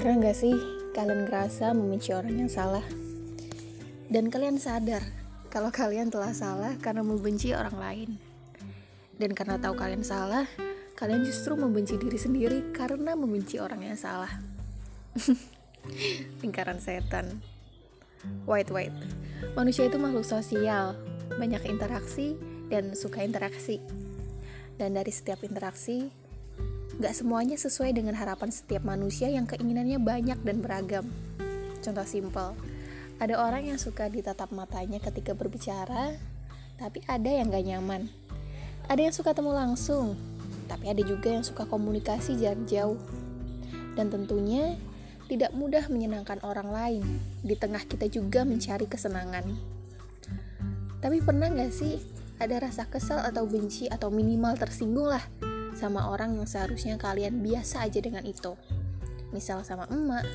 gak sih kalian ngerasa membenci orang yang salah? Dan kalian sadar kalau kalian telah salah karena membenci orang lain. Dan karena tahu kalian salah, kalian justru membenci diri sendiri karena membenci orang yang salah. Lingkaran setan. Wait, wait. Manusia itu makhluk sosial, banyak interaksi dan suka interaksi. Dan dari setiap interaksi, Gak semuanya sesuai dengan harapan setiap manusia yang keinginannya banyak dan beragam. Contoh simpel, ada orang yang suka ditatap matanya ketika berbicara, tapi ada yang gak nyaman. Ada yang suka temu langsung, tapi ada juga yang suka komunikasi jarak jauh. Dan tentunya tidak mudah menyenangkan orang lain. Di tengah kita juga mencari kesenangan. Tapi pernah gak sih ada rasa kesal atau benci atau minimal tersinggung lah sama orang yang seharusnya kalian biasa aja dengan itu. Misal sama emak,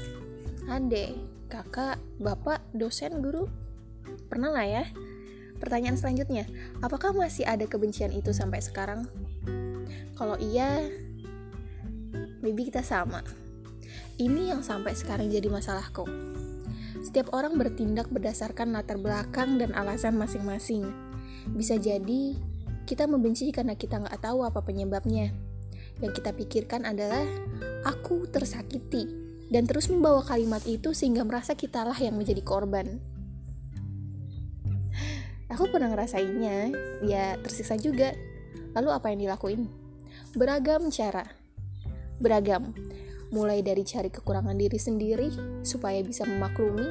adek, kakak, bapak, dosen, guru. Pernah lah ya? Pertanyaan selanjutnya, apakah masih ada kebencian itu sampai sekarang? Kalau iya, maybe kita sama. Ini yang sampai sekarang jadi masalahku. Setiap orang bertindak berdasarkan latar belakang dan alasan masing-masing. Bisa jadi kita membenci karena kita nggak tahu apa penyebabnya. Yang kita pikirkan adalah aku tersakiti dan terus membawa kalimat itu sehingga merasa kitalah yang menjadi korban. Aku pernah ngerasainnya, ya tersiksa juga. Lalu apa yang dilakuin? Beragam cara. Beragam. Mulai dari cari kekurangan diri sendiri supaya bisa memaklumi,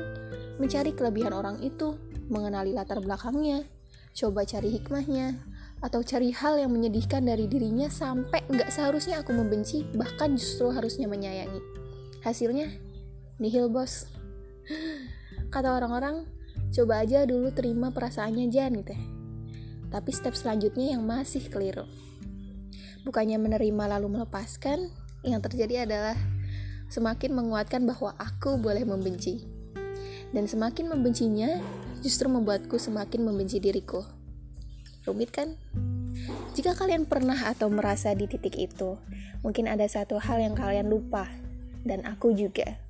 mencari kelebihan orang itu, mengenali latar belakangnya, coba cari hikmahnya, atau cari hal yang menyedihkan dari dirinya sampai nggak seharusnya aku membenci, bahkan justru harusnya menyayangi. Hasilnya, nihil bos. Kata orang-orang, coba aja dulu terima perasaannya Jan gitu ya. Tapi step selanjutnya yang masih keliru. Bukannya menerima lalu melepaskan, yang terjadi adalah semakin menguatkan bahwa aku boleh membenci. Dan semakin membencinya, justru membuatku semakin membenci diriku. Rumit kan? Jika kalian pernah atau merasa di titik itu, mungkin ada satu hal yang kalian lupa, dan aku juga.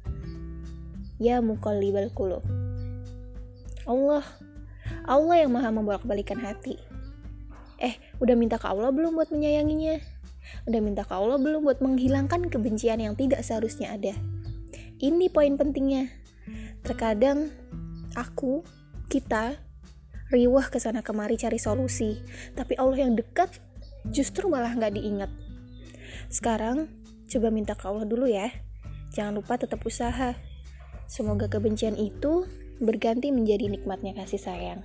Ya mukallibal qulub. Allah, Allah yang maha membolak-balikan hati. Eh, udah minta ke Allah belum buat menyayanginya? Udah minta ke Allah belum buat menghilangkan kebencian yang tidak seharusnya ada? Ini poin pentingnya. Terkadang aku, kita, riwah ke sana kemari cari solusi, tapi Allah yang dekat justru malah nggak diingat. Sekarang, coba minta ke Allah dulu ya. Jangan lupa tetap usaha. Semoga kebencian itu berganti menjadi nikmatnya kasih sayang.